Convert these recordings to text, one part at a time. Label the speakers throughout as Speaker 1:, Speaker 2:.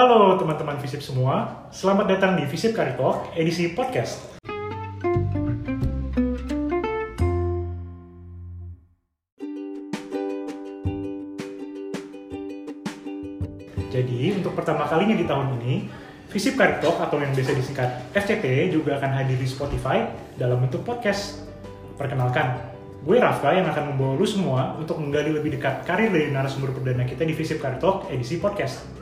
Speaker 1: Halo teman-teman Visip semua, selamat datang di Visip Karitok edisi podcast. Jadi untuk pertama kalinya di tahun ini, Visip Karitok atau yang biasa disingkat FCT juga akan hadir di Spotify dalam bentuk podcast. Perkenalkan, gue Rafka yang akan membawa lu semua untuk menggali lebih dekat karir dari narasumber perdana kita di Visip Karitok edisi podcast.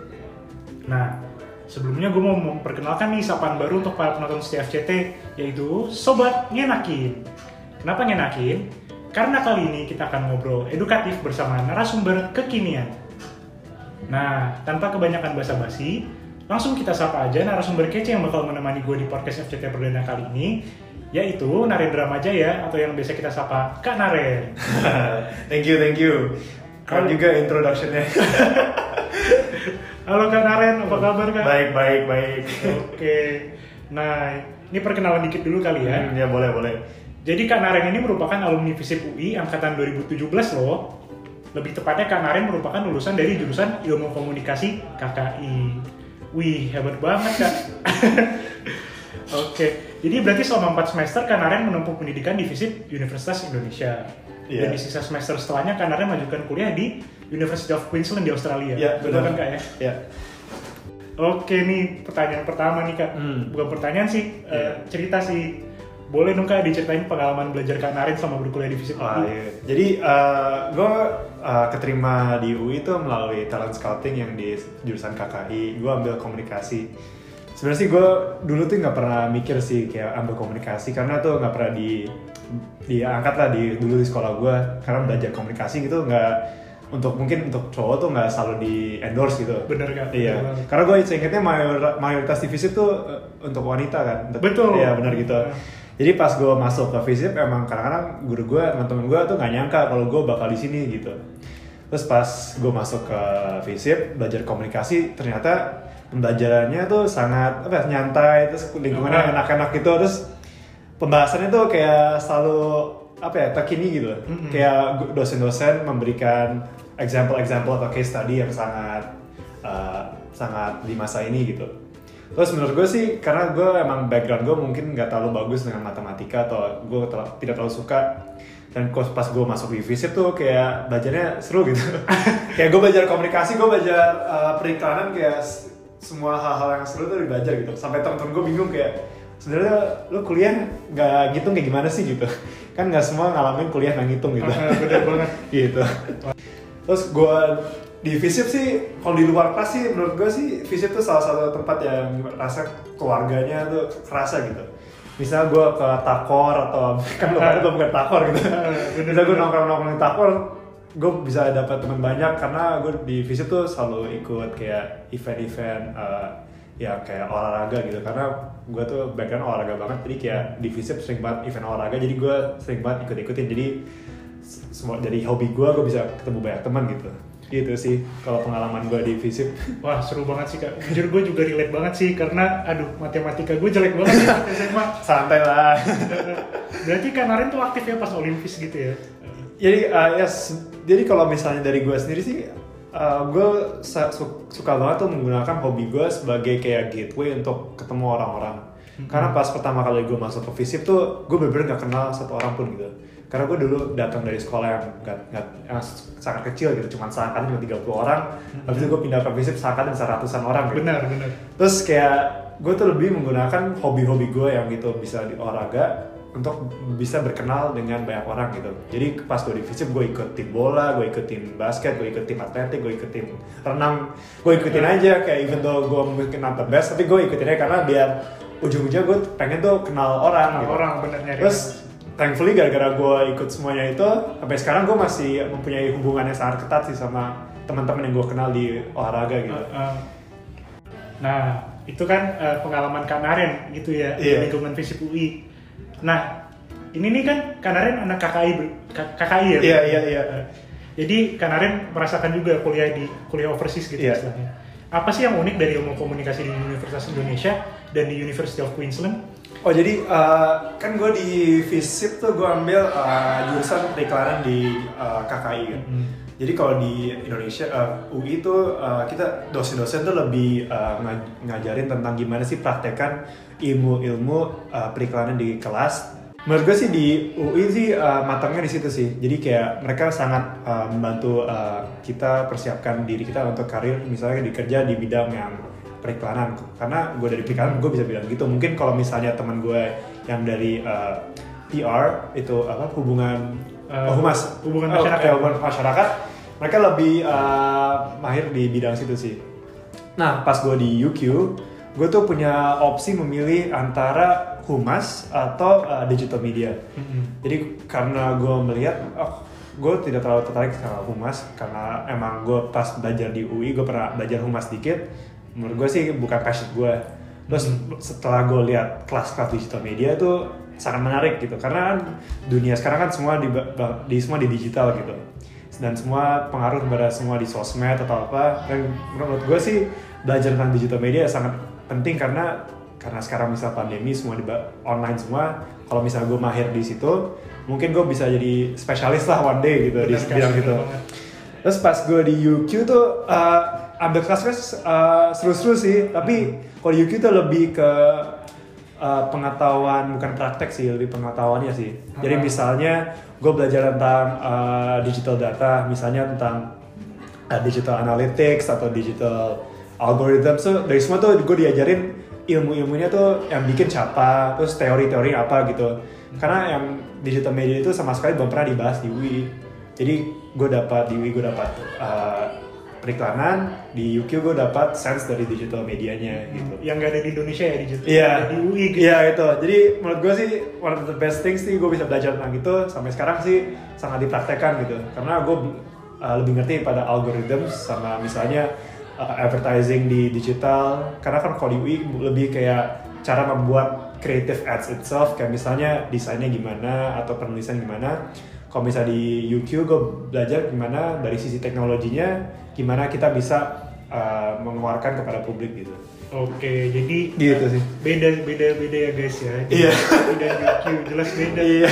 Speaker 1: Nah, sebelumnya gue mau memperkenalkan nih sapaan baru untuk para penonton setia FCT, yaitu Sobat Ngenakin. Kenapa ngenakin? Karena kali ini kita akan ngobrol edukatif bersama narasumber kekinian. Nah, tanpa kebanyakan basa-basi, langsung kita sapa aja narasumber kece yang bakal menemani gue di podcast FCT Perdana kali ini, yaitu Narendra Majaya atau yang biasa kita sapa Kak Naren.
Speaker 2: thank you, thank you. Keren juga introduction-nya.
Speaker 1: Halo Kak Naren, apa kabar Kak?
Speaker 2: baik, baik, baik.
Speaker 1: Oke, nah ini perkenalan dikit dulu kali ya.
Speaker 2: Hmm, ya boleh, boleh.
Speaker 1: Jadi Kak Naren ini merupakan alumni FISIP UI angkatan 2017 loh. Lebih tepatnya Kak Naren merupakan lulusan dari jurusan Ilmu Komunikasi KKI. Wih, hebat banget Kak. Oke, jadi berarti selama 4 semester Kak Naren menempuh pendidikan di FISIP Universitas Indonesia.
Speaker 2: Iya.
Speaker 1: Dan di sisa semester setelahnya Kak Naren melanjutkan kuliah di University of Queensland di Australia.
Speaker 2: Ya,
Speaker 1: Betul kan. Kak ya?
Speaker 2: Ya.
Speaker 1: Oke nih, pertanyaan pertama nih Kak.
Speaker 2: Hmm.
Speaker 1: Bukan pertanyaan sih, eh,
Speaker 2: Iya.
Speaker 1: cerita sih. Boleh dong Kak diceritain pengalaman belajar Kak Naren sama berkuliah di FISIP
Speaker 2: Ah,
Speaker 1: UI?
Speaker 2: iya. Jadi gue keterima di UI itu melalui talent scouting yang di jurusan KKI. Gue ambil komunikasi. Sebenarnya sih gue dulu tuh nggak pernah mikir sih kayak ambil komunikasi karena tuh nggak pernah di diangkat lah di dulu di sekolah gue karena belajar komunikasi gitu nggak untuk mungkin untuk cowok tuh nggak selalu di endorse gitu.
Speaker 1: Bener Kak?
Speaker 2: Iya,
Speaker 1: Bener
Speaker 2: karena gue seingetnya mayor- mayoritas di FISIP tuh eh, untuk wanita kan. Untuk-
Speaker 1: Betul.
Speaker 2: Iya benar gitu. Jadi pas gue masuk ke FISIP emang kadang-kadang guru gue, teman-teman gue tuh nggak nyangka kalau gue bakal di sini gitu. Terus pas gue masuk ke FISIP belajar komunikasi ternyata pembelajarannya tuh sangat apa ya, nyantai terus lingkungannya enak-enak gitu terus pembahasannya tuh kayak selalu apa ya terkini gitu
Speaker 1: Mm-mm.
Speaker 2: kayak dosen-dosen memberikan example-example atau case study yang sangat uh, sangat di masa ini gitu. Terus menurut gue sih karena gue emang background gue mungkin nggak terlalu bagus dengan matematika atau gue tel- tidak terlalu suka dan pas gue masuk di FISIP tuh kayak belajarnya seru gitu. Kayak gue belajar komunikasi gue belajar uh, periklanan kayak semua hal-hal yang seru tuh belajar gitu. Sampai temen-temen gue bingung kayak sebenarnya lu kuliah nggak ngitung kayak gimana sih? gitu. Kan nggak semua ngalamin kuliah nggak ngitung gitu.
Speaker 1: Ah, bener banget.
Speaker 2: gitu. Terus gue di FISIP sih kalau di luar kelas sih menurut gue sih FISIP tuh salah satu tempat yang rasa keluarganya tuh kerasa gitu. Misal gue ke takor atau kan lu kan bukan takor gitu.
Speaker 1: Bener,
Speaker 2: misal gue nongkrong nongkrong di takor gue bisa dapat teman banyak karena gue di FISIP tuh selalu ikut kayak event-event eh, ya kayak olahraga gitu karena gue tuh background olahraga banget jadi kayak di FISIP sering banget event olahraga jadi gue sering banget ikut-ikutin jadi semua jadi hobi gue gue bisa ketemu banyak teman gitu gitu sih kalau pengalaman gue di FISIP
Speaker 1: Wah seru banget sih Kak. Jujur gue juga relate banget sih karena aduh matematika gue jelek banget sih SMA.
Speaker 2: santai lah
Speaker 1: Berarti Kak Naren tuh aktif ya pas Olimpis gitu ya?
Speaker 2: Jadi uh, ya jadi kalau misalnya dari gue sendiri sih uh, gue su- suka banget tuh menggunakan hobi gue sebagai kayak gateway untuk ketemu orang-orang. Karena pas pertama kali gue masuk ke FISIP tuh gue bener-bener gak kenal satu orang pun gitu. Karena gue dulu datang dari sekolah yang gak, gak- yang sangat kecil gitu cuma seangkatan cuma 30 orang. Habis itu gue pindah ke FISIP seangkatan bisa ratusan orang gitu.
Speaker 1: Benar benar.
Speaker 2: Terus kayak gue tuh lebih menggunakan hobi-hobi gue yang gitu bisa di olahraga untuk bisa berkenal dengan banyak orang gitu. Jadi pas gue di FISIP gue ikut tim bola, gue ikut tim basket, gue ikut tim atletik, gue ikut tim renang. Gue ikutin aja kayak even though gue mungkin not the best, tapi gue ikutin aja karena biar ujung-ujungnya gue pengen tuh kenal orang
Speaker 1: Kenal
Speaker 2: gitu.
Speaker 1: orang, bener, nyari
Speaker 2: Terus thankfully gara-gara gue ikut semuanya itu sampai sekarang gue masih mempunyai hubungan yang sangat ketat sih sama teman-teman yang gue kenal di olahraga gitu.
Speaker 1: Uh, Nah, itu kan uh, pengalaman Kak Naren gitu ya
Speaker 2: Iya.
Speaker 1: di lingkungan FISIP UI. Nah, ini nih kan Kak Naren anak KKI, KKI ya?
Speaker 2: Iya, iya, iya.
Speaker 1: Uh, Jadi Kak Naren merasakan juga kuliah di kuliah overseas gitu
Speaker 2: Iya.
Speaker 1: istilahnya. Apa sih yang unik dari ilmu komunikasi di Universitas Indonesia dan di University of Queensland?
Speaker 2: Oh jadi eh, kan gue di FISIP tuh gue ambil eh, jurusan periklanan di eh, KKI kan.
Speaker 1: Hmm.
Speaker 2: Jadi kalau di Indonesia uh, UI itu uh, kita dosen-dosen tuh lebih uh, nga- ngajarin tentang gimana sih praktekan ilmu-ilmu uh, periklanan di kelas. Menurut gue sih di UI sih uh, matangnya di situ sih. Jadi kayak mereka sangat uh, membantu uh, kita persiapkan diri kita untuk karir misalnya dikerja di bidang yang periklanan. Karena gue dari periklanan gue bisa bilang gitu. Mungkin kalau misalnya teman gue yang dari uh, PR itu apa hubungan
Speaker 1: Uh,
Speaker 2: oh, humas
Speaker 1: hubungan
Speaker 2: Oh,
Speaker 1: masyarakat.
Speaker 2: eh, hubungan masyarakat mereka lebih uh, mahir di bidang situ sih. Nah pas gue di UQ gue tuh punya opsi memilih antara humas atau uh, digital media.
Speaker 1: Mm-mm.
Speaker 2: jadi karena gue melihat oh gue tidak terlalu tertarik sama humas karena emang gue pas belajar di UI gue pernah belajar humas dikit menurut gue sih bukan passion gue terus setelah gue lihat kelas-kelas digital media tuh sangat menarik gitu karena kan dunia sekarang kan semua di, di semua di digital gitu dan semua pengaruh kepada semua di sosmed atau apa. Dan menurut gue sih belajar tentang digital media sangat penting karena karena sekarang misal pandemi semua di online semua. Kalau misalnya gue mahir di situ mungkin gue bisa jadi spesialis lah one day gitu di
Speaker 1: Bener, Kak,
Speaker 2: bidang gitu.
Speaker 1: Banget.
Speaker 2: terus pas gue di UQ tuh uh, ambil kelas-kelas uh, seru-seru sih. Tapi kalau di UQ tuh lebih ke uh, pengetahuan bukan praktek sih lebih pengetahuannya sih. Jadi
Speaker 1: Ah.
Speaker 2: misalnya gue belajar tentang uh, digital data misalnya tentang uh, digital analytics atau digital algorithm. So dari semua tuh gue diajarin ilmu-ilmunya tuh yang bikin siapa terus teori-teori apa gitu. Karena yang digital media itu sama sekali belum pernah dibahas di UI jadi gue dapat di UI gue dapat uh, periklanan di UQ gue dapat sense dari digital medianya gitu
Speaker 1: yang gak ada di Indonesia ya di
Speaker 2: Iya.
Speaker 1: di UI gitu
Speaker 2: Iya itu. Jadi menurut gue sih one of the best things sih gue bisa belajar tentang itu sampai sekarang sih sangat dipraktekkan gitu. Karena gue uh, lebih ngerti pada algorithm sama misalnya uh, advertising di digital. Karena kan kalau di UI lebih kayak cara membuat creative ads itself kayak misalnya desainnya gimana atau penulisan gimana. Kalau misalnya di UQ gue belajar gimana dari sisi teknologinya gimana kita bisa uh, mengeluarkan kepada publik gitu.
Speaker 1: Oke, jadi
Speaker 2: Gitu sih.
Speaker 1: beda beda beda ya guys ya.
Speaker 2: Iya.
Speaker 1: Beda UQ jelas beda.
Speaker 2: Iya.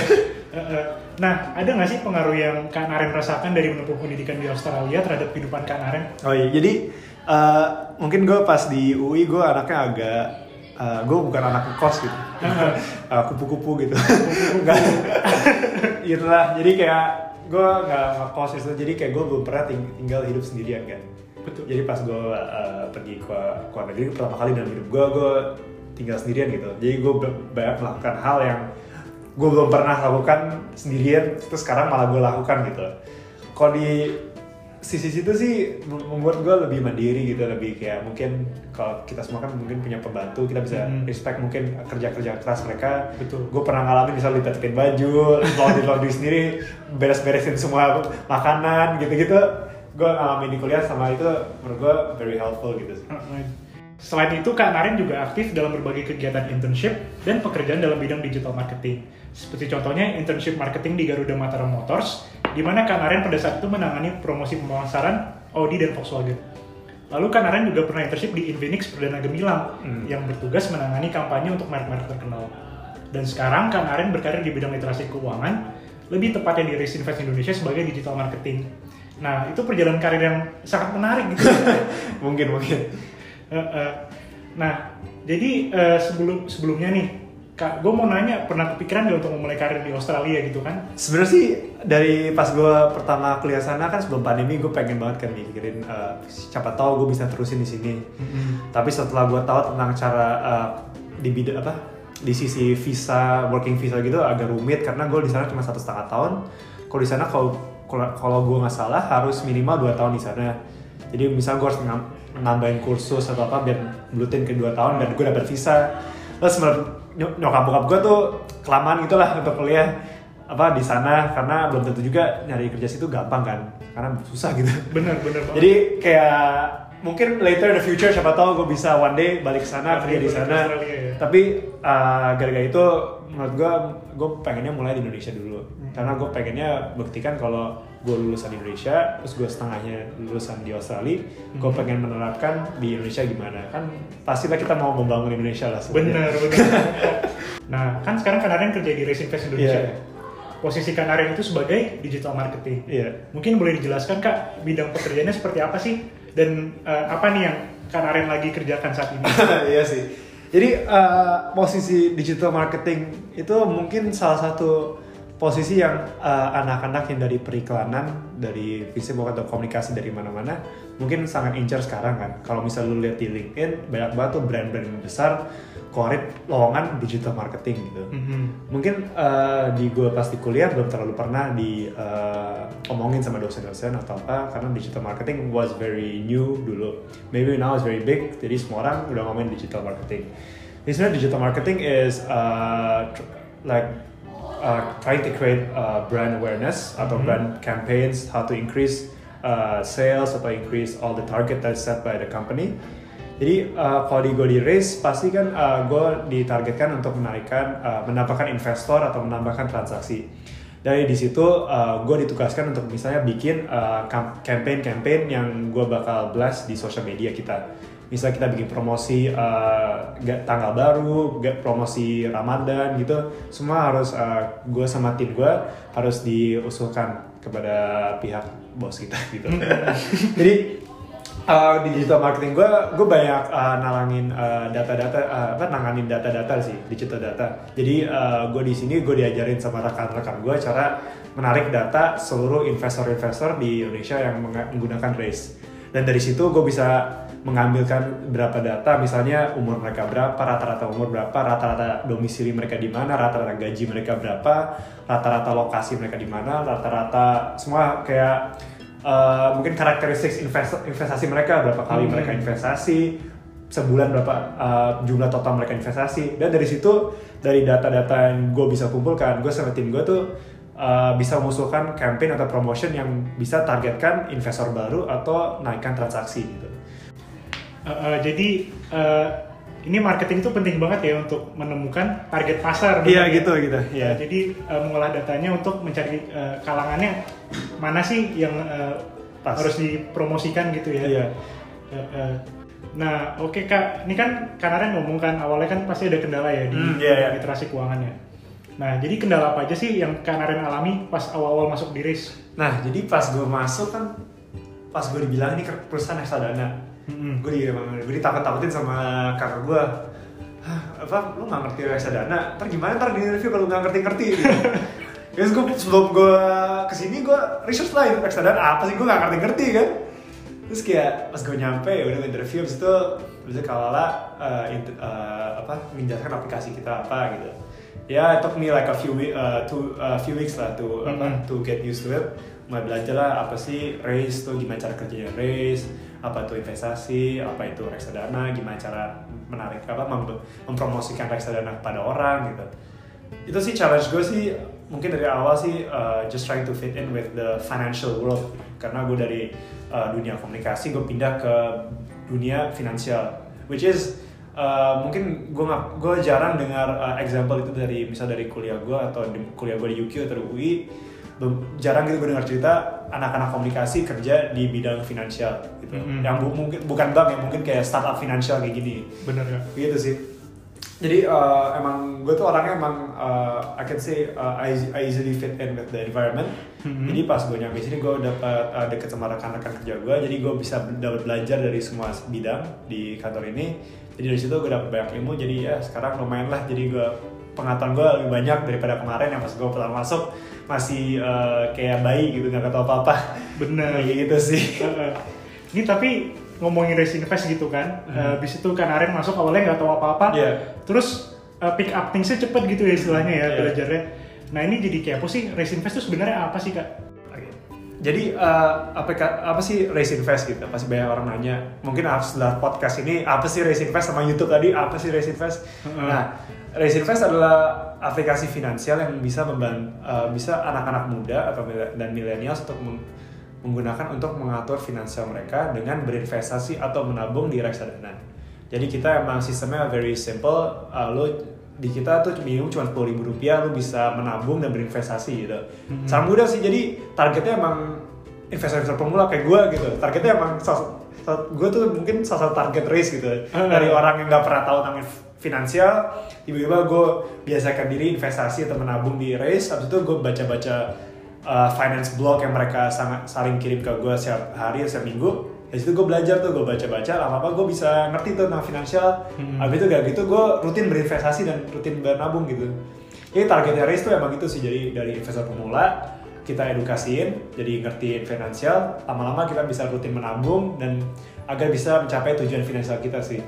Speaker 1: Heeh. Nah, ada nggak sih pengaruh yang Kak Naren rasakan dari menempuh pendidikan di Australia terhadap kehidupan Kak Naren?
Speaker 2: Oh iya, jadi uh, mungkin gue pas di UI gue anaknya agak uh, gue bukan anak kos gitu, uh, kupu-kupu gitu, nggak, gitu lah. Jadi kayak gue nggak ngekos itu, jadi kayak gue belum pernah ting- tinggal hidup sendirian kan.
Speaker 1: Betul.
Speaker 2: Jadi pas gue uh, pergi ke ke luar negeri pertama kali dalam hidup gue, gue tinggal sendirian gitu. Jadi gue banyak melakukan hal yang gue belum pernah lakukan sendirian, terus sekarang malah gue lakukan gitu. Kalau di sisi situ sih mem- membuat gue lebih mandiri gitu, lebih kayak mungkin kalau kita semua kan mungkin punya pembantu, kita bisa
Speaker 1: Hmm.
Speaker 2: respect mungkin kerja-kerja keras mereka.
Speaker 1: Betul.
Speaker 2: Gue pernah ngalamin misal lipat-lipatin baju, laundry laundry sendiri, beres-beresin semua makanan gitu-gitu. Gue ngalamin di kuliah sama itu menurut gue very helpful gitu sih.
Speaker 1: Selain itu, Kak Naren juga aktif dalam berbagai kegiatan internship dan pekerjaan dalam bidang digital marketing. Seperti contohnya internship marketing di Garuda Mataram Motors, di mana Kak Naren pada saat itu menangani promosi pemasaran Audi dan Volkswagen. Lalu Kak Naren juga pernah internship di Infinix Perdana Gemilang
Speaker 2: Hmm.
Speaker 1: yang bertugas menangani kampanye untuk merek-merek terkenal. Dan sekarang Kak Naren berkarir di bidang literasi keuangan, lebih tepatnya di Race Invest Indonesia sebagai digital marketing. Nah, itu perjalanan karir yang sangat menarik gitu.
Speaker 2: mungkin mungkin.
Speaker 1: Eh, eh. Nah, jadi eh, sebelum sebelumnya nih, kak, gue mau nanya, pernah kepikiran gak untuk memulai karir di Australia gitu kan?
Speaker 2: Sebenarnya sih dari pas gue pertama kuliah sana kan sebelum pandemi gue pengen banget kan mikirin uh, siapa tahu gue bisa terusin di sini. Tapi setelah gue tahu tentang cara uh, di bidang apa di sisi visa working visa gitu agak rumit karena gue di sana cuma satu setengah tahun. Kalau di sana kalau kalau- gue nggak salah harus minimal dua tahun di sana. Jadi misal gue harus nambahin kursus atau apa biar bulutin ke dua tahun dan gue dapat visa. Terus nyokap bokap gue tuh kelamaan gitu lah untuk kuliah apa di sana karena belum tentu juga nyari kerja situ gampang kan karena susah gitu.
Speaker 1: Bener, bener banget.
Speaker 2: Jadi kayak mungkin later in the future siapa tahu gue bisa one day balik ke sana kerja di sana.
Speaker 1: Ya.
Speaker 2: Tapi uh, gara-gara itu menurut gue gue pengennya mulai di Indonesia dulu
Speaker 1: Hmm.
Speaker 2: karena gue pengennya buktikan kalau gue lulusan di Indonesia terus gue setengahnya lulusan di Australia gue
Speaker 1: Hmm.
Speaker 2: pengen menerapkan di Indonesia gimana kan pastilah kita mau membangun Indonesia lah sebenarnya.
Speaker 1: Bener, bener. nah, kan sekarang kan Naren kerja di Race Invest Indonesia. Ya. posisi Kanaren itu sebagai digital marketing.
Speaker 2: Iya.
Speaker 1: Mungkin boleh dijelaskan kak bidang pekerjaannya seperti apa sih dan eh, apa nih yang Kanaren lagi kerjakan saat ini?
Speaker 2: iya sih. Jadi uh, posisi digital marketing itu mungkin salah satu posisi yang uh, anak-anak yang dari periklanan, dari visible atau komunikasi dari mana-mana mungkin sangat incer sekarang kan. Kalau misalnya lu lihat di LinkedIn banyak banget tuh brand-brand besar korit lowongan digital marketing gitu.
Speaker 1: Mhm.
Speaker 2: Mungkin uh, di gue pas di kuliah belum terlalu pernah di uh, omongin sama dosen-dosen atau apa karena digital marketing was very new dulu. Maybe now it's very big jadi semua orang udah ngomongin digital marketing. Jadi sebenarnya digital marketing is uh, like uh, trying to create uh, brand awareness atau
Speaker 1: Mhm.
Speaker 2: brand campaigns, how to increase uh, sales atau increase all the target that's set by the company. Jadi uh, kalau di gue di race pasti kan uh, gue ditargetkan untuk menarikkan uh, mendapatkan investor atau menambahkan transaksi. Dari di situ uh, gue ditugaskan untuk misalnya bikin uh, campaign-campaign yang gue bakal blast di sosial media kita. Misalnya kita bikin promosi uh, ga- tanggal baru, promosi Ramadan gitu, semua harus uh, gue sama tim gue harus diusulkan kepada pihak bos kita gitu. Jadi Uh, di digital marketing gue gue banyak uh, nalangin uh, data-data uh, apa nanganin data-data sih digital data jadi uh, gue di sini gue diajarin sama rekan-rekan gue cara menarik data seluruh investor-investor di Indonesia yang menggunakan race dan dari situ gue bisa mengambilkan berapa data misalnya umur mereka berapa rata-rata umur berapa rata-rata domisili mereka di mana rata-rata gaji mereka berapa rata-rata lokasi mereka di mana rata-rata semua kayak uh, mungkin karakteristik invest- investasi mereka berapa kali
Speaker 1: Hmm.
Speaker 2: mereka investasi sebulan berapa uh, jumlah total mereka investasi dan dari situ dari data-data yang gue bisa kumpulkan gue sama tim gue tuh uh, bisa mengusulkan campaign atau promotion yang bisa targetkan investor baru atau naikkan transaksi gitu
Speaker 1: Eh, eh, jadi eh, ini marketing itu penting banget ya untuk menemukan target pasar.
Speaker 2: Iya,
Speaker 1: bener ya?
Speaker 2: gitu, gitu. Iya.
Speaker 1: jadi eh, mengolah datanya untuk mencari eh, kalangannya mana sih yang
Speaker 2: Pas.
Speaker 1: harus dipromosikan gitu ya.
Speaker 2: Iya.
Speaker 1: Eh, eh. Nah, oke kak, ini kan Kanaren ngomong kan awalnya kan pasti ada kendala ya di
Speaker 2: Hmm, iya, iya.
Speaker 1: literasi keuangannya. Nah, jadi kendala apa aja sih yang Kanaren alami pas awal-awal masuk di RIS?
Speaker 2: nah jadi pas gue masuk kan pas gue dibilang ini perusahaan reksadana
Speaker 1: Mm-mm.
Speaker 2: gue di gue ditakut-takutin sama kakak gue Hah, apa lu nggak ngerti reksadana ntar gimana ntar di review kalau nggak ngerti-ngerti gitu. Terus gue sebelum gue ke sini gue research lah itu reksadana apa sih gue nggak ngerti-ngerti kan terus kayak pas gue nyampe ya udah interview habis itu habis itu kalala uh, int- uh, apa menjelaskan aplikasi kita apa gitu ya it took me like a few week, uh, two, uh, few weeks lah to apa
Speaker 1: Mhm.
Speaker 2: to get used to it mulai belajar lah apa sih race tuh gimana cara kerjanya race apa itu investasi apa itu reksadana gimana cara menarik apa mem- mempromosikan reksadana kepada orang gitu. Itu sih challenge gue sih mungkin dari awal sih uh, just trying to fit in with the financial world. Karena gue dari uh, dunia komunikasi gue pindah ke dunia finansial. Which is uh, mungkin gue gue jarang dengar uh, example itu dari misal dari kuliah gue atau di kuliah gue di UK atau di UI jarang gitu gue dengar cerita anak-anak komunikasi kerja di bidang finansial gitu.
Speaker 1: Mhm.
Speaker 2: yang bu- mungkin bukan bank ya mungkin kayak startup finansial kayak gini.
Speaker 1: Bener ya?
Speaker 2: gitu sih. Jadi uh, emang gue tuh orangnya emang uh, I can say uh, I, I easily fit in with the environment.
Speaker 1: Mhm.
Speaker 2: jadi pas gue nyampe sini gue dapat uh, deket sama rekan-rekan kerja gue jadi gue bisa dapat belajar dari semua bidang di kantor ini. Jadi dari situ gue dapat banyak ilmu. Jadi ya sekarang lumayan lah. Jadi gue pengetahuan gue lebih banyak daripada kemarin yang pas gue pertama masuk masih uh, kayak bayi gitu nggak tahu apa-apa
Speaker 1: Bener.
Speaker 2: kayak gitu sih
Speaker 1: ini tapi ngomongin race invest gitu kan,
Speaker 2: Hmm.
Speaker 1: Eh, habis itu kan Aren masuk awalnya nggak tahu apa-apa,
Speaker 2: Iya.
Speaker 1: terus eh, pick up thingsnya cepet gitu ya istilahnya ya
Speaker 2: Iya.
Speaker 1: belajarnya. Nah ini jadi kayak apa sih race invest itu sebenarnya apa sih kak?
Speaker 2: Jadi eh, apa apa sih Race Invest gitu? Pasti banyak orang nanya. Mungkin setelah podcast ini apa sih Race Invest sama YouTube tadi apa sih Race Invest?
Speaker 1: Heeh.
Speaker 2: Nah, Race Invest adalah aplikasi finansial yang bisa membantu bisa anak-anak muda atau mil- dan milenial untuk meng- menggunakan untuk mengatur finansial mereka dengan berinvestasi atau menabung di reksadana. Jadi kita emang sistemnya very simple. Uh, lo di kita tuh minimum cuma sepuluh ribu rupiah lo bisa menabung dan berinvestasi gitu.
Speaker 1: Mhm.
Speaker 2: Sangat mudah sih. Jadi targetnya emang investor-investor pemula kayak gue gitu. Targetnya emang gue tuh mungkin salah satu target race gitu
Speaker 1: Hmm.
Speaker 2: dari orang yang nggak pernah tahu tentang finansial tiba-tiba gue biasakan diri investasi atau menabung di race habis itu gue baca-baca uh, finance blog yang mereka sangat saling kirim ke gue setiap hari setiap minggu dari situ gue belajar tuh gue baca-baca lama-lama gue bisa ngerti tuh tentang finansial
Speaker 1: Hmm.
Speaker 2: habis itu gak gitu gue rutin berinvestasi dan rutin bernabung gitu jadi targetnya race tuh emang itu sih jadi dari investor pemula kita edukasiin jadi ngertiin finansial lama-lama kita bisa rutin menabung dan agar bisa mencapai tujuan finansial kita sih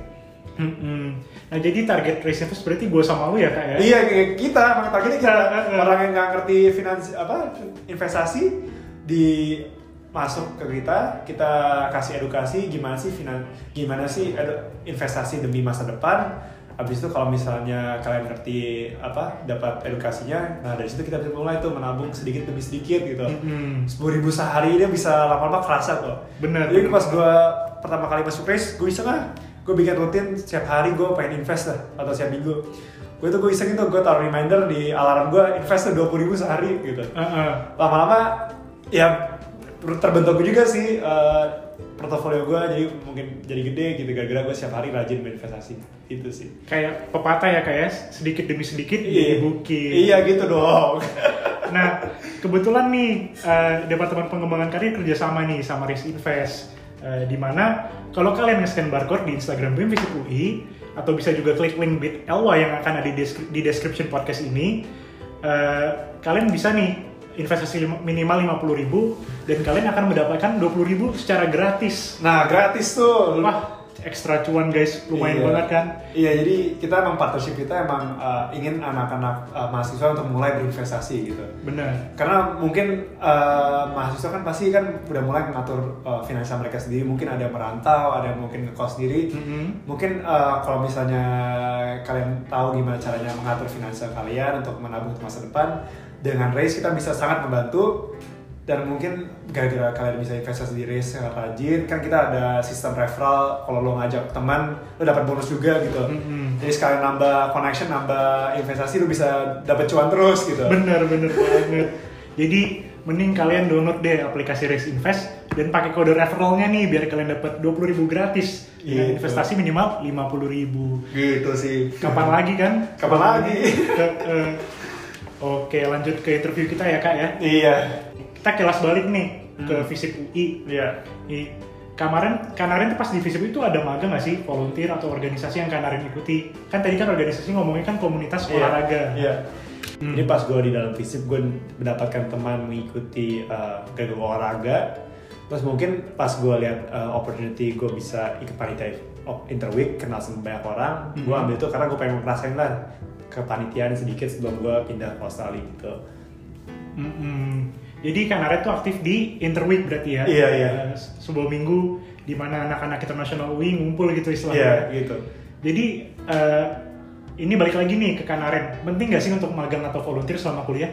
Speaker 1: Mm-mm. Nah jadi target invest berarti gue sama lu ya kak ya?
Speaker 2: Iya kayak kita, targetnya kita orang yang nggak ngerti finansi apa investasi di masuk ke kita, kita kasih edukasi gimana sih finan, gimana sih investasi demi masa depan. Habis itu kalau misalnya kalian ngerti apa dapat edukasinya, nah dari situ kita bisa mulai tuh menabung sedikit demi sedikit gitu. Sepuluh ribu sehari dia bisa lama-lama kerasa kok.
Speaker 1: Bener.
Speaker 2: Jadi pas gue pertama kali masuk race, gue iseng ah, gue bikin rutin setiap hari gue pengen invest lah atau setiap minggu. Gue tuh gue iseng itu gue taruh reminder di alarm gue invest dua puluh ribu sehari gitu.
Speaker 1: Uh-uh.
Speaker 2: Lama-lama ya terbentuk juga sih eh, portofolio gue jadi mungkin jadi gede gitu gara-gara gue setiap hari rajin berinvestasi itu sih.
Speaker 1: Kayak pepatah ya kak ya, sedikit demi sedikit
Speaker 2: Iya.
Speaker 1: jadi bukit.
Speaker 2: Iya gitu dong.
Speaker 1: Nah, kebetulan nih eh, Departemen Pengembangan Karir kerjasama nih sama Risk Invest, Eh, di mana kalau kalian nge-scan barcode di Instagram BEM Visip UI atau bisa juga klik link bit.ly yang akan ada di, di description podcast ini, eh, kalian bisa nih investasi minimal 50.000 dan kalian akan mendapatkan 20.000 secara gratis.
Speaker 2: Nah gratis tuh.
Speaker 1: Wah, ekstra cuan guys, lumayan
Speaker 2: Iya.
Speaker 1: banget kan?
Speaker 2: Iya, jadi kita emang partnership kita emang uh, ingin anak-anak uh, mahasiswa untuk mulai berinvestasi gitu.
Speaker 1: Bener.
Speaker 2: Karena mungkin uh, mahasiswa kan pasti kan udah mulai mengatur uh, finansial mereka sendiri. Mungkin ada yang merantau, ada yang mungkin ngekos sendiri.
Speaker 1: Mm-mm.
Speaker 2: Mungkin uh, kalau misalnya kalian tahu gimana caranya mengatur finansial kalian untuk menabung untuk masa depan, dengan Race kita bisa sangat membantu dan mungkin gara-gara kalian bisa investasi di Race sangat rajin kan kita ada sistem referral kalau lo ngajak teman lo dapat bonus juga gitu
Speaker 1: Mm-mm.
Speaker 2: jadi sekalian nambah connection nambah investasi lo bisa dapat cuan terus gitu
Speaker 1: Bener bener banget. Jadi mending kalian download deh aplikasi Race Invest dan pakai kode referralnya nih biar kalian dapat 20.000 gratis dengan
Speaker 2: Gitu.
Speaker 1: investasi minimal 50.000.
Speaker 2: gitu sih
Speaker 1: Kapan lagi kan?
Speaker 2: Kapan lagi?
Speaker 1: Ke- eh, Oke, lanjut ke interview kita ya kak ya.
Speaker 2: iya
Speaker 1: Kita kelas balik nih ke
Speaker 2: Hmm.
Speaker 1: Visip UI.
Speaker 2: iya
Speaker 1: Ih, Kemarin, tuh pas di Visip itu ada magang nggak sih volunteer atau organisasi yang kanarin ikuti? Kan tadi kan organisasi ngomongin kan komunitas olahraga.
Speaker 2: Iya.
Speaker 1: Hmm.
Speaker 2: Jadi pas gue di dalam fisip gue mendapatkan teman mengikuti uh, olahraga. Terus mungkin pas gue lihat uh, opportunity gue bisa ikut panitia interweek kenal sama banyak orang, gue
Speaker 1: Hmm.
Speaker 2: ambil itu karena gue pengen ngerasain lah kepanitiaan sedikit sebelum gue pindah ke Australia gitu.
Speaker 1: Mm-mm. Jadi Kanara itu aktif di Interweek berarti ya?
Speaker 2: Iya, iya.
Speaker 1: Eh, sebuah minggu di mana anak-anak internasional UI ngumpul gitu istilahnya.
Speaker 2: Iya gitu.
Speaker 1: Jadi eh, ini balik lagi nih ke Kanaren. Penting nggak sih untuk magang atau volunteer selama kuliah?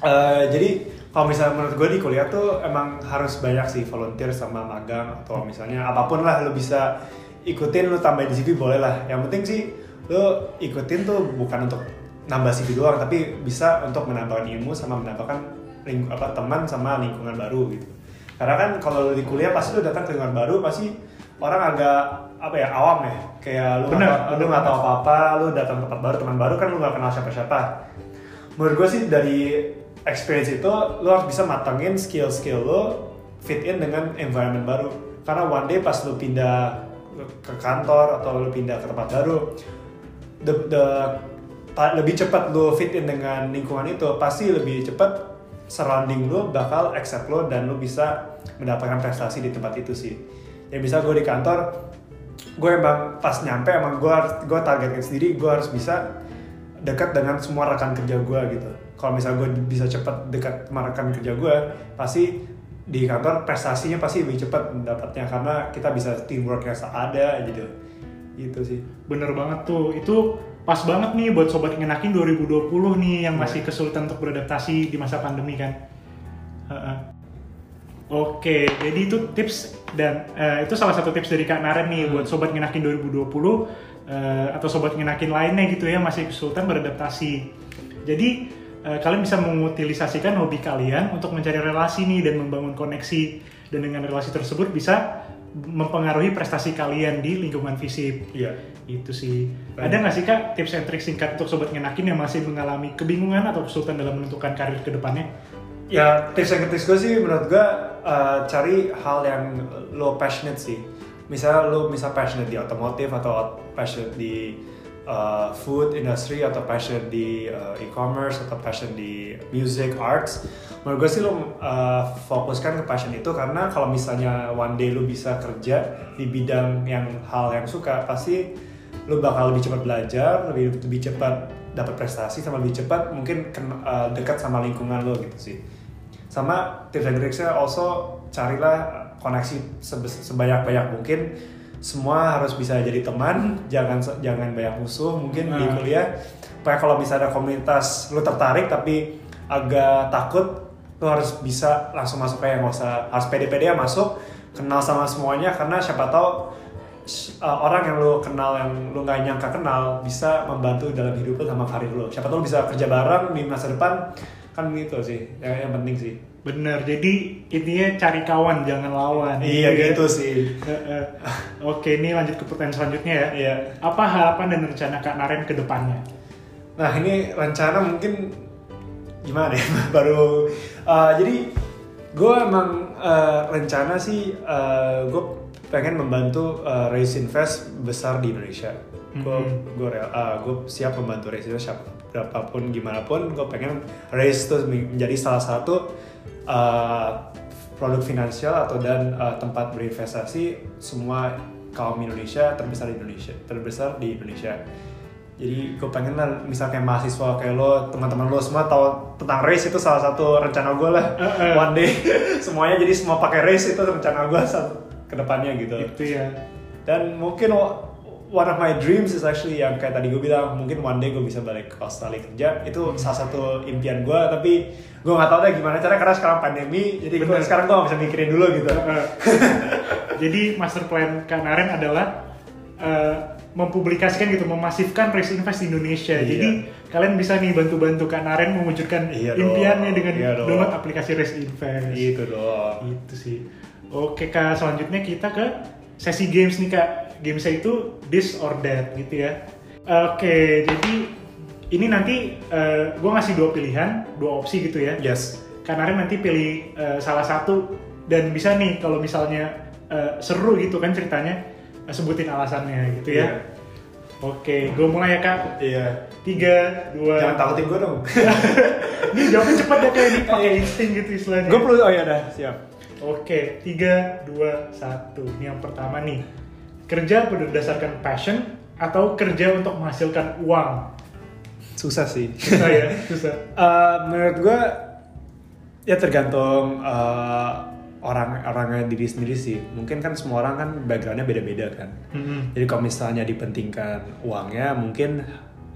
Speaker 2: Eh, jadi kalau misalnya menurut gue di kuliah tuh emang harus banyak sih volunteer sama magang atau misalnya apa pun lah lo bisa ikutin lo tambahin di CV boleh lah. Yang penting sih lo ikutin tuh bukan untuk nambah CV doang tapi bisa untuk menambahkan ilmu sama mendapatkan ling- apa teman sama lingkungan baru gitu. Karena kan kalau di kuliah pasti lo datang ke lingkungan baru pasti orang agak apa ya awam ya kayak nggak tahu- lo
Speaker 1: benar
Speaker 2: nggak tahu
Speaker 1: banget.
Speaker 2: apa-apa lo datang ke tempat baru teman baru kan lo nggak kenal siapa-siapa menurut gue sih dari experience itu lo harus bisa matangin skill-skill lo fit in dengan environment baru karena one day pas lo pindah ke kantor atau lo pindah ke tempat baru the, the lebih cepat lo fit in dengan lingkungan itu pasti lebih cepat surrounding lo bakal accept lo dan lo bisa mendapatkan prestasi di tempat itu sih. Ya bisa gue di kantor gue emang pas nyampe emang gue gue targetkan sendiri gue harus bisa dekat dengan semua rekan kerja gue gitu. Kalau misalnya gue bisa cepat dekat sama rekan kerja gue pasti di kantor prestasinya pasti lebih cepat mendapatnya karena kita bisa teamwork yang ada gitu. Gitu sih.
Speaker 1: Bener banget tuh. Itu pas banget nih buat sobat ngenakin 2020 nih yang
Speaker 2: Iya.
Speaker 1: masih kesulitan untuk beradaptasi di masa pandemi kan. Oke, jadi itu tips dan eh, itu salah satu tips dari Kak Naren nih
Speaker 2: Hmm.
Speaker 1: buat sobat ngenakin 2020 eh, atau sobat ngenakin lainnya gitu ya masih kesulitan beradaptasi. Jadi eh, kalian bisa mengutilisasikan hobi kalian untuk mencari relasi nih dan membangun koneksi dan dengan relasi tersebut bisa mempengaruhi prestasi kalian di lingkungan FISIP.
Speaker 2: Iya.
Speaker 1: Itu sih.
Speaker 2: Baik.
Speaker 1: Ada nggak sih kak tips and trik singkat untuk sobat ngenakin yang masih mengalami kebingungan atau kesulitan dalam menentukan karir ke depannya?
Speaker 2: Ya tips and tricks gue sih menurut gue uh, cari hal yang lo passionate sih. Misalnya lo misal passionate di otomotif atau passionate di uh, food industry atau passionate di uh, e-commerce atau passion di music arts. Menurut gue sih lo uh, fokuskan ke passion itu karena kalau misalnya one day lo bisa kerja di bidang yang hal yang suka pasti lo bakal lebih cepat belajar, lebih lebih cepat dapat prestasi sama lebih cepat mungkin uh, dekat sama lingkungan lo gitu sih. Sama tips and tricksnya also carilah koneksi sebe- sebanyak-banyak mungkin. Semua harus bisa jadi teman jangan jangan banyak musuh mungkin di
Speaker 1: Hmm.
Speaker 2: kuliah. Supaya kalau misalnya ada komunitas lu tertarik tapi agak takut lu harus bisa langsung masuk kayak nggak usah harus pede-pede ya masuk kenal sama semuanya karena siapa tahu uh, orang yang lu kenal yang lu nggak nyangka kenal bisa membantu dalam hidup lu sama karir lu siapa tahu lu bisa kerja bareng di masa depan kan gitu sih yang, yang penting sih
Speaker 1: Bener, jadi intinya cari kawan, jangan lawan.
Speaker 2: iya
Speaker 1: ya.
Speaker 2: gitu sih.
Speaker 1: Oke, ini lanjut ke pertanyaan selanjutnya ya.
Speaker 2: iya
Speaker 1: Apa harapan dan rencana Kak Naren ke depannya?
Speaker 2: nah ini rencana mungkin gimana ya baru uh, jadi gue emang uh, rencana sih gue pengen membantu uh, raise invest besar di Indonesia gue
Speaker 1: Mhm.
Speaker 2: gue gue siap membantu raise invest siapa berapapun gimana pun gue pengen raise itu menjadi salah satu uh, produk finansial atau dan uh, tempat berinvestasi semua kaum Indonesia terbesar di Indonesia terbesar di Indonesia jadi gue pengen lah misalnya kayak mahasiswa kayak lo teman-teman lo semua tahu tentang race itu salah satu rencana gue lah
Speaker 1: Eh, eh.
Speaker 2: one day semuanya jadi semua pakai race itu rencana gue saat ke depannya gitu
Speaker 1: Itu ya.
Speaker 2: dan mungkin one of my dreams is actually yang kayak tadi gue bilang mungkin one day gue bisa balik ke Australia kerja itu salah satu impian gue tapi gue nggak tahu deh gimana caranya karena sekarang pandemi jadi gue sekarang gue nggak bisa mikirin dulu gitu
Speaker 1: Jadi master plan Kak Naren adalah eh, mempublikasikan gitu, memasifkan raise invest di Indonesia.
Speaker 2: Iya.
Speaker 1: Jadi kalian bisa nih bantu-bantu Kak Naren mewujudkan
Speaker 2: Iya dong.
Speaker 1: impiannya dengan
Speaker 2: Iya dong.
Speaker 1: download aplikasi raise invest.
Speaker 2: gitu dong
Speaker 1: Itu sih. Oke kak, selanjutnya kita ke sesi games nih kak. Gamesnya itu this or that gitu ya. Oke, jadi ini nanti gue ngasih dua pilihan, dua opsi gitu ya.
Speaker 2: yes
Speaker 1: Karena nanti pilih eh, salah satu dan bisa nih kalau misalnya eh, seru gitu kan ceritanya eh, sebutin alasannya gitu ya.
Speaker 2: Iya.
Speaker 1: Oke, gue mulai ya kak.
Speaker 2: iya
Speaker 1: Tiga, dua.
Speaker 2: jangan takutin gue dong
Speaker 1: Ini jawabnya cepat ya kayak ini pakai insting gitu istilahnya.
Speaker 2: gue perlu oh ya dah siap
Speaker 1: Oke, 3, 2, 1. Ini yang pertama nih. Kerja berdasarkan passion atau kerja untuk menghasilkan uang?
Speaker 2: susah sih
Speaker 1: Susah ya, susah.
Speaker 2: Eh, menurut gue ya tergantung eh, orang orangnya diri sendiri sih mungkin kan semua orang kan backgroundnya beda-beda kan
Speaker 1: Mm-mm.
Speaker 2: jadi kalau misalnya dipentingkan uangnya mungkin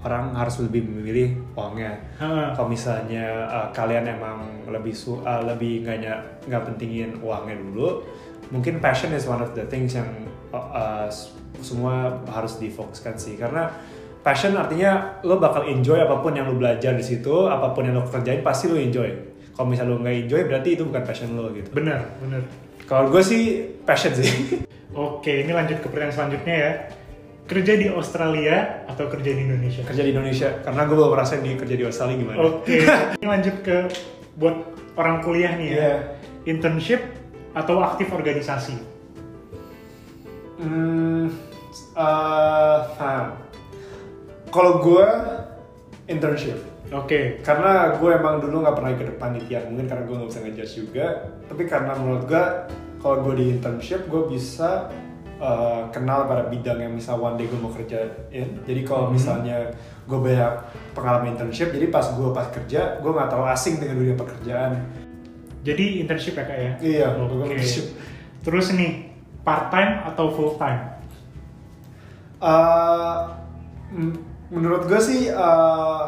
Speaker 2: orang harus lebih memilih uangnya. Kalau misalnya uh, kalian emang lebih su uh, lebih nggak nggak pentingin uangnya dulu mungkin passion is one of the things yang uh, uh, semua harus difokuskan sih. Karena passion artinya lo bakal enjoy apa pun yang lo belajar di situ apa pun yang lo kerjain pasti lo enjoy. Kalau misalnya lo nggak enjoy berarti itu bukan passion lo gitu.
Speaker 1: Bener, bener.
Speaker 2: kalau gue sih passion sih.
Speaker 1: Oke, ini lanjut ke pertanyaan selanjutnya ya. Kerja di Australia atau kerja di Indonesia?
Speaker 2: kerja di Indonesia karena gue belum ngerasain di kerja di Australia gimana
Speaker 1: Oke, ini lanjut ke buat orang kuliah nih ya.
Speaker 2: Iya.
Speaker 1: Internship atau aktif organisasi?
Speaker 2: Hmm, ah. kalau gue internship,
Speaker 1: Oke,
Speaker 2: karena gue emang dulu nggak pernah ikut panitian, mungkin karena gue nggak bisa ngejudge juga. Tapi karena menurut gue, kalau gue di internship, gue bisa eh, kenal pada bidang yang misal one day gue mau kerjain. Jadi kalau
Speaker 1: Hmm.
Speaker 2: misalnya gue banyak pengalaman internship, jadi pas gue pas kerja, gue nggak terlalu asing dengan dunia pekerjaan.
Speaker 1: jadi internship ya kak ya?
Speaker 2: Iya, gue
Speaker 1: Oke.
Speaker 2: internship.
Speaker 1: Terus nih, part time atau full time?
Speaker 2: Eh, m- menurut gue sih eh,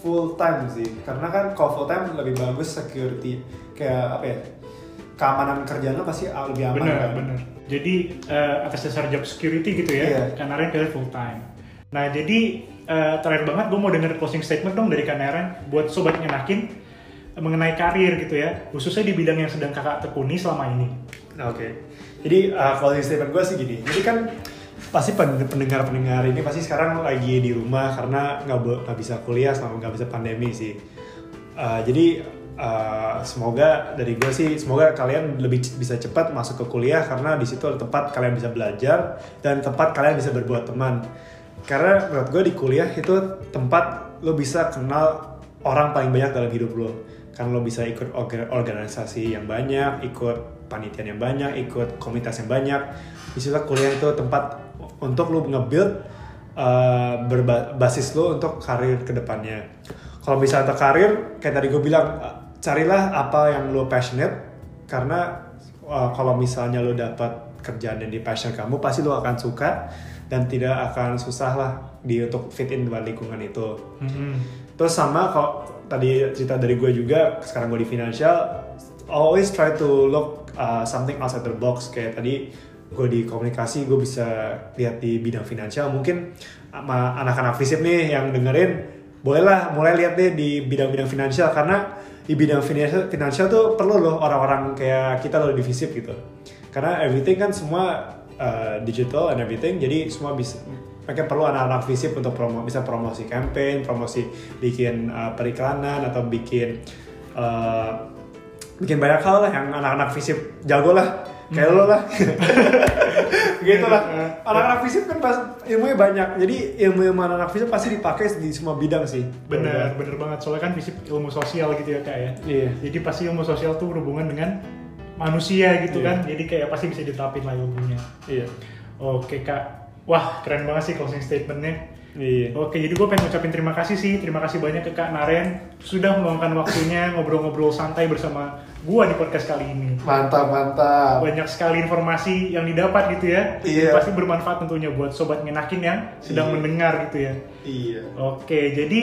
Speaker 2: full time sih karena kan kalau full time lebih bagus security kayak apa ya keamanan kerjaan lo pasti lebih aman
Speaker 1: Bener,
Speaker 2: kan
Speaker 1: bener. Jadi eh, atas dasar job security gitu ya,
Speaker 2: Iya.
Speaker 1: Kanaren pilih full time. Nah jadi eh, terakhir banget gue mau denger closing statement dong dari Kanaren buat sobat ngenakin eh, mengenai karir gitu ya, khususnya di bidang yang sedang kakak tekuni selama ini.
Speaker 2: Oke Jadi uh, closing statement gue sih gini. Jadi kan pasti pen- pendengar-pendengar ini pasti sekarang lagi di rumah karena nggak bisa kuliah selama nggak bisa pandemi sih. Uh, jadi uh, semoga dari gue sih semoga kalian lebih bisa cepat masuk ke kuliah karena di situ ada tempat kalian bisa belajar dan tempat kalian bisa berbuat teman. Karena menurut gue di kuliah itu tempat lo bisa kenal orang paling banyak dalam hidup lo. Kan lo bisa ikut orga- organisasi yang banyak, ikut panitian yang banyak, ikut komunitas yang banyak. Di situ kuliah itu tempat untuk lo nge-build uh, berbasis lo untuk karir ke depannya. Kalau untuk karir, kayak tadi gue bilang, carilah apa yang lo passionate karena uh, kalau misalnya lo dapat kerjaan yang di passion kamu, pasti lo akan suka dan tidak akan susah lah di untuk fit in dengan lingkungan itu.
Speaker 1: Mhm.
Speaker 2: Terus sama kalau tadi cerita dari gue juga, sekarang gue di financial, always try to look uh, something outside the box. Kayak tadi gue di komunikasi, gue bisa lihat di bidang finansial. Mungkin sama anak-anak FISIP nih yang dengerin, bolehlah mulai lihat deh di bidang-bidang finansial karena di bidang finansial, finansial tuh perlu loh orang-orang kayak kita loh di FISIP gitu. Karena everything kan semua uh, digital and everything, jadi semua bisa mereka perlu anak-anak visip untuk promo, bisa promosi campaign, promosi bikin uh, periklanan atau bikin uh, bikin banyak hal lah yang anak-anak visip jago lah kayak lo lah gitu lah anak-anak visip kan pas ilmunya banyak jadi ilmu ilmu anak-anak visip pasti dipakai di semua bidang sih
Speaker 1: Bener, bener banget. Soalnya kan fisip ilmu sosial gitu ya kak ya.
Speaker 2: iya
Speaker 1: Jadi pasti ilmu sosial tuh berhubungan dengan manusia gitu
Speaker 2: Iya.
Speaker 1: kan. Jadi kayak pasti bisa diterapin lah ilmunya.
Speaker 2: iya
Speaker 1: Oke kak. Wah keren banget sih closing statementnya.
Speaker 2: Iya
Speaker 1: Oke, jadi gue pengen ucapin terima kasih sih, terima kasih banyak ke Kak Naren sudah meluangkan waktunya ngobrol-ngobrol santai bersama gue di podcast kali ini.
Speaker 2: mantap mantap
Speaker 1: Banyak sekali informasi yang didapat gitu ya,
Speaker 2: Iya.
Speaker 1: pasti bermanfaat tentunya buat sobat ngenakin yang sedang
Speaker 2: Iya.
Speaker 1: mendengar gitu ya.
Speaker 2: iya
Speaker 1: Oke, jadi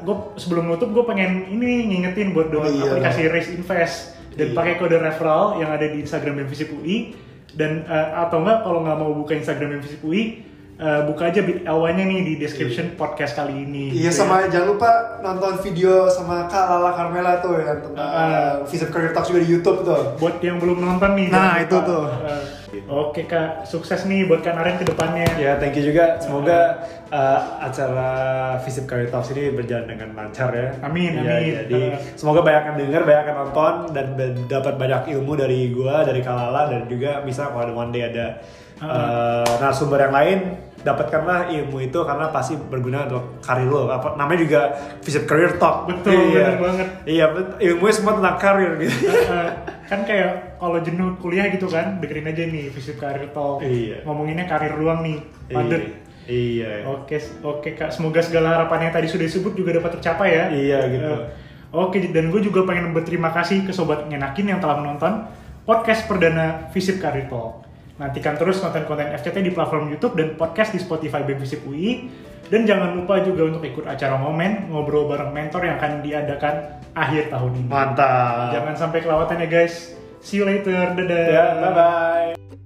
Speaker 1: gue sebelum nutup gue pengen ini ngingetin buat download
Speaker 2: Iya.
Speaker 1: aplikasi Raise Invest dan
Speaker 2: Iya.
Speaker 1: pakai kode referral yang ada di Instagram Visip UI dan eh, atau enggak kalau nggak mau buka Instagram Visip UI eh, buka aja bit nya nih di description podcast kali ini.
Speaker 3: Iya
Speaker 1: gitu ya.
Speaker 3: sama jangan lupa nonton video sama Kak Lala Carmela tuh yang tentang uh, Visip Career Talks juga di YouTube tuh.
Speaker 1: Buat yang belum nonton nih.
Speaker 3: Nah, itu
Speaker 1: lupa.
Speaker 3: tuh.
Speaker 1: Eh, Oke kak, sukses nih buat Kak Naren ke depannya.
Speaker 2: Ya, thank you juga. Semoga uh, acara Visip Career Talks ini berjalan dengan lancar ya.
Speaker 1: Amin,
Speaker 2: Ya,
Speaker 1: amin.
Speaker 2: Jadi
Speaker 1: Uh.
Speaker 2: semoga banyak yang denger, banyak yang nonton dan dapat banyak ilmu dari gua, dari Kalala dan juga bisa kalau ada one day ada uh, narasumber yang lain, dapatkanlah ilmu itu karena pasti berguna untuk karir lo. Apa namanya juga Visip Career Talk.
Speaker 1: Betul,
Speaker 2: Iya.
Speaker 1: bener banget.
Speaker 2: Iya, ilmunya semua tentang karir gitu.
Speaker 1: Eh, kan kayak kalau jenuh kuliah gitu kan, dengerin aja nih Visip Karir Talk.
Speaker 2: Iya.
Speaker 1: Ngomonginnya karir doang nih, padet.
Speaker 2: Iya.
Speaker 1: Oke, oke kak. Semoga segala harapan yang tadi sudah disebut juga dapat tercapai ya.
Speaker 2: Iya, gitu.
Speaker 1: Eh, oke, dan gue juga pengen berterima kasih ke sobat ngenakin yang telah menonton podcast perdana Visip Karir Talk. Nantikan terus konten-konten FCT di platform YouTube dan podcast di Spotify BEM Visip UI. Dan jangan lupa juga untuk ikut acara momen ngobrol bareng mentor yang akan diadakan akhir tahun ini.
Speaker 2: Mantap.
Speaker 1: Jangan sampai kelewatan ya guys. See you later. Dadah.
Speaker 2: Ya, bye bye.